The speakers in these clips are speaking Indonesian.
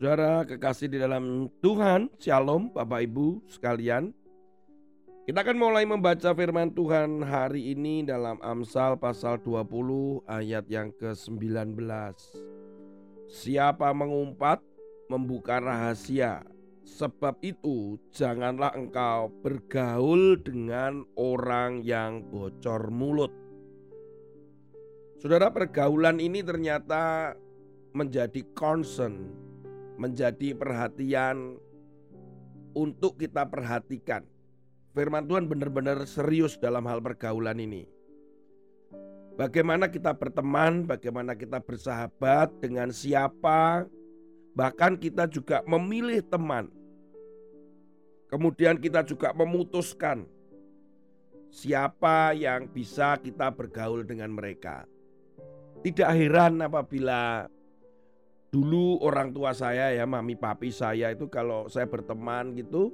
Saudara kekasih di dalam Tuhan, Shalom Bapak Ibu sekalian. Kita akan mulai membaca firman Tuhan hari ini dalam Amsal pasal 20 ayat yang ke-19. Siapa mengumpat membuka rahasia, sebab itu janganlah engkau bergaul dengan orang yang bocor mulut. Saudara pergaulan ini ternyata menjadi concern menjadi perhatian untuk kita perhatikan. Firman Tuhan benar-benar serius dalam hal pergaulan ini. Bagaimana kita berteman, bagaimana kita bersahabat dengan siapa, bahkan kita juga memilih teman. Kemudian kita juga memutuskan siapa yang bisa kita bergaul dengan mereka. Tidak heran apabila dulu orang tua saya ya mami papi saya itu kalau saya berteman gitu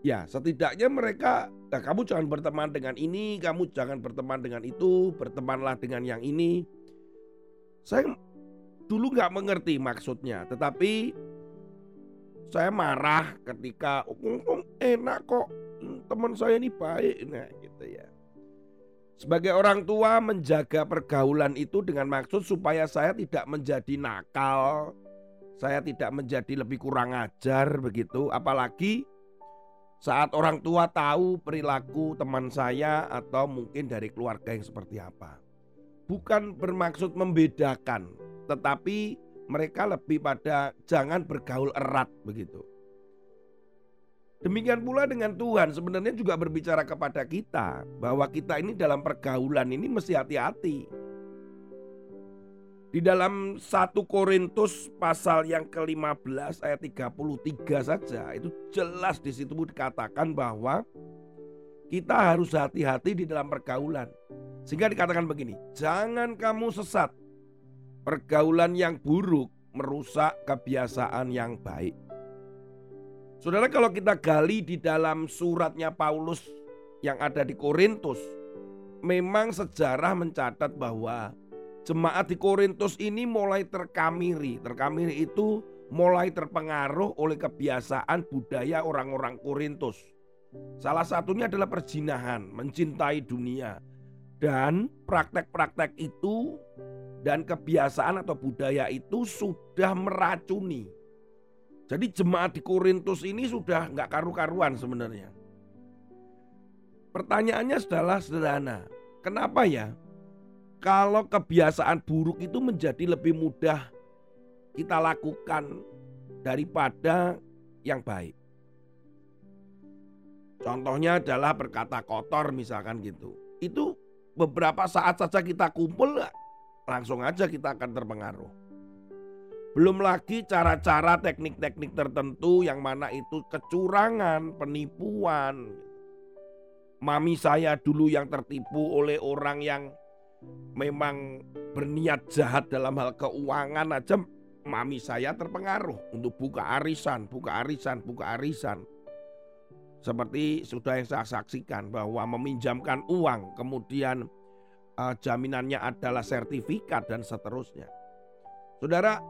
ya setidaknya mereka nah kamu jangan berteman dengan ini kamu jangan berteman dengan itu bertemanlah dengan yang ini. Saya dulu nggak mengerti maksudnya tetapi saya marah ketika oh, enak kok teman saya ini baik nah gitu ya sebagai orang tua menjaga pergaulan itu dengan maksud supaya saya tidak menjadi nakal, saya tidak menjadi lebih kurang ajar begitu, apalagi saat orang tua tahu perilaku teman saya atau mungkin dari keluarga yang seperti apa. Bukan bermaksud membedakan, tetapi mereka lebih pada jangan bergaul erat begitu. Demikian pula dengan Tuhan sebenarnya juga berbicara kepada kita bahwa kita ini dalam pergaulan ini mesti hati-hati. Di dalam 1 Korintus pasal yang ke-15 ayat 33 saja itu jelas di situ dikatakan bahwa kita harus hati-hati di dalam pergaulan. Sehingga dikatakan begini, jangan kamu sesat. Pergaulan yang buruk merusak kebiasaan yang baik. Saudara kalau kita gali di dalam suratnya Paulus yang ada di Korintus, memang sejarah mencatat bahwa jemaat di Korintus ini mulai terkamiri. Terkamiri itu mulai terpengaruh oleh kebiasaan budaya orang-orang Korintus. Salah satunya adalah perjinahan, mencintai dunia. Dan praktek-praktek itu dan kebiasaan atau budaya itu sudah meracuni jadi jemaat di Korintus ini sudah nggak karu-karuan sebenarnya. Pertanyaannya adalah sederhana. Kenapa ya? Kalau kebiasaan buruk itu menjadi lebih mudah kita lakukan daripada yang baik. Contohnya adalah berkata kotor misalkan gitu. Itu beberapa saat saja kita kumpul langsung aja kita akan terpengaruh. Belum lagi cara-cara teknik-teknik tertentu yang mana itu kecurangan, penipuan. Mami saya dulu yang tertipu oleh orang yang memang berniat jahat dalam hal keuangan aja mami saya terpengaruh untuk buka arisan, buka arisan, buka arisan. Seperti sudah yang saya saksikan bahwa meminjamkan uang kemudian uh, jaminannya adalah sertifikat dan seterusnya. Saudara,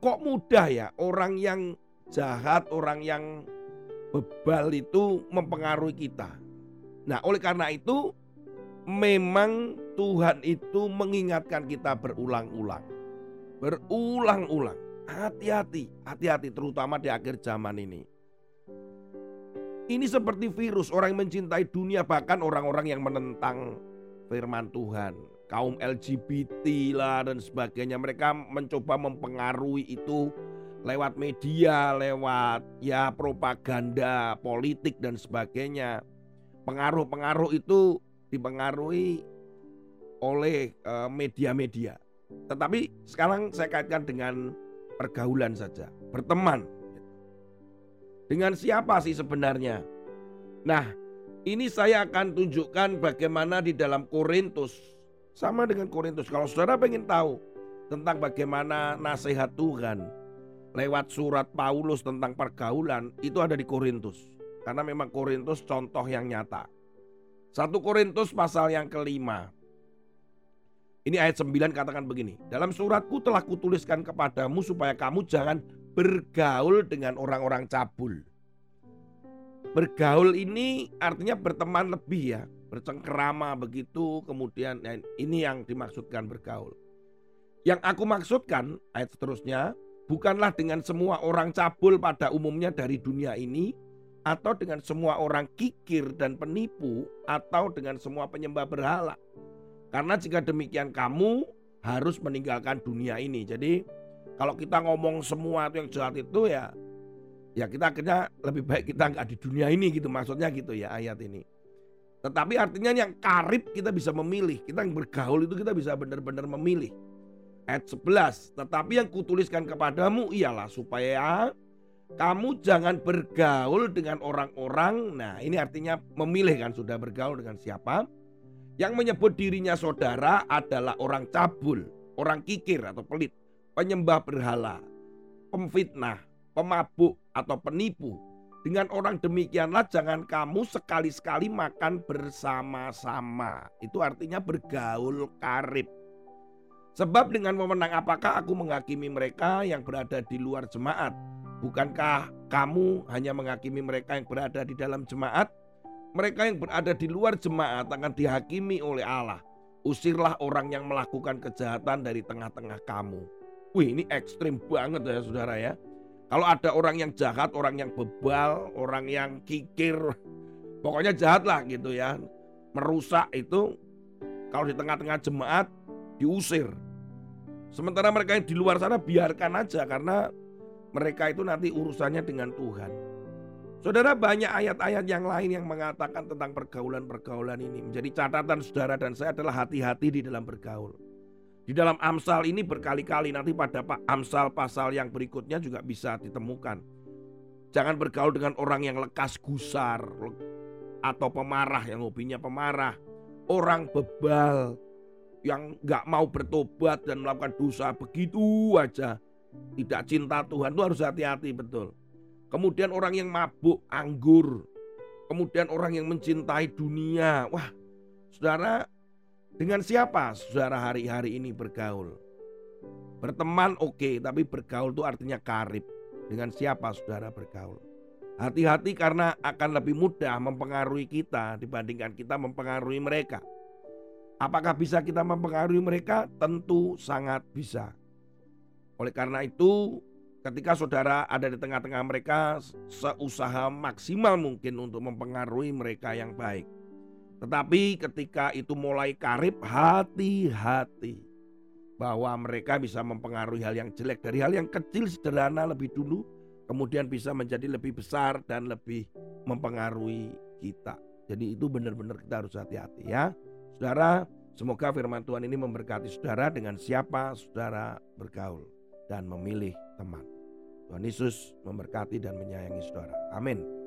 kok mudah ya orang yang jahat, orang yang bebal itu mempengaruhi kita. Nah, oleh karena itu memang Tuhan itu mengingatkan kita berulang-ulang. Berulang-ulang. Hati-hati, hati-hati terutama di akhir zaman ini. Ini seperti virus, orang yang mencintai dunia bahkan orang-orang yang menentang firman Tuhan kaum LGBT lah dan sebagainya. Mereka mencoba mempengaruhi itu lewat media, lewat ya propaganda politik dan sebagainya. Pengaruh-pengaruh itu dipengaruhi oleh eh, media-media. Tetapi sekarang saya kaitkan dengan pergaulan saja, berteman. Dengan siapa sih sebenarnya? Nah, ini saya akan tunjukkan bagaimana di dalam Korintus sama dengan Korintus. Kalau saudara pengen tahu tentang bagaimana nasihat Tuhan lewat surat Paulus tentang pergaulan itu ada di Korintus. Karena memang Korintus contoh yang nyata. Satu Korintus pasal yang kelima. Ini ayat 9 katakan begini. Dalam suratku telah kutuliskan kepadamu supaya kamu jangan bergaul dengan orang-orang cabul. Bergaul ini artinya berteman lebih ya, bercengkerama begitu, kemudian nah, ini yang dimaksudkan bergaul. Yang aku maksudkan ayat seterusnya bukanlah dengan semua orang cabul pada umumnya dari dunia ini atau dengan semua orang kikir dan penipu atau dengan semua penyembah berhala. Karena jika demikian kamu harus meninggalkan dunia ini. Jadi kalau kita ngomong semua yang jahat itu ya ya kita akhirnya lebih baik kita nggak di dunia ini gitu maksudnya gitu ya ayat ini. Tetapi artinya yang karib kita bisa memilih, kita yang bergaul itu kita bisa benar-benar memilih. Ayat 11, tetapi yang kutuliskan kepadamu ialah supaya kamu jangan bergaul dengan orang-orang. Nah, ini artinya memilih kan sudah bergaul dengan siapa? Yang menyebut dirinya saudara adalah orang cabul, orang kikir atau pelit, penyembah berhala, pemfitnah, pemabuk atau penipu. Dengan orang demikianlah jangan kamu sekali-sekali makan bersama-sama. Itu artinya bergaul karib. Sebab dengan memenang apakah aku menghakimi mereka yang berada di luar jemaat? Bukankah kamu hanya menghakimi mereka yang berada di dalam jemaat? Mereka yang berada di luar jemaat akan dihakimi oleh Allah. Usirlah orang yang melakukan kejahatan dari tengah-tengah kamu. Wih ini ekstrim banget ya saudara ya. Kalau ada orang yang jahat, orang yang bebal, orang yang kikir, pokoknya jahat lah gitu ya. Merusak itu kalau di tengah-tengah jemaat diusir. Sementara mereka yang di luar sana biarkan aja karena mereka itu nanti urusannya dengan Tuhan. Saudara banyak ayat-ayat yang lain yang mengatakan tentang pergaulan-pergaulan ini. Menjadi catatan saudara dan saya adalah hati-hati di dalam bergaul. Di dalam Amsal ini berkali-kali nanti pada Amsal pasal yang berikutnya juga bisa ditemukan. Jangan bergaul dengan orang yang lekas gusar atau pemarah yang hobinya pemarah, orang bebal yang nggak mau bertobat dan melakukan dosa begitu aja. Tidak cinta Tuhan itu harus hati-hati betul. Kemudian orang yang mabuk anggur, kemudian orang yang mencintai dunia. Wah, saudara dengan siapa saudara hari-hari ini bergaul? Berteman oke, okay, tapi bergaul itu artinya karib. Dengan siapa saudara bergaul? Hati-hati karena akan lebih mudah mempengaruhi kita dibandingkan kita mempengaruhi mereka. Apakah bisa kita mempengaruhi mereka? Tentu sangat bisa. Oleh karena itu, ketika saudara ada di tengah-tengah mereka, seusaha maksimal mungkin untuk mempengaruhi mereka yang baik. Tetapi ketika itu mulai karib, hati-hati bahwa mereka bisa mempengaruhi hal yang jelek dari hal yang kecil sederhana lebih dulu, kemudian bisa menjadi lebih besar dan lebih mempengaruhi kita. Jadi itu benar-benar kita harus hati-hati ya. Saudara, semoga firman Tuhan ini memberkati saudara dengan siapa saudara bergaul dan memilih teman. Tuhan Yesus memberkati dan menyayangi saudara. Amin.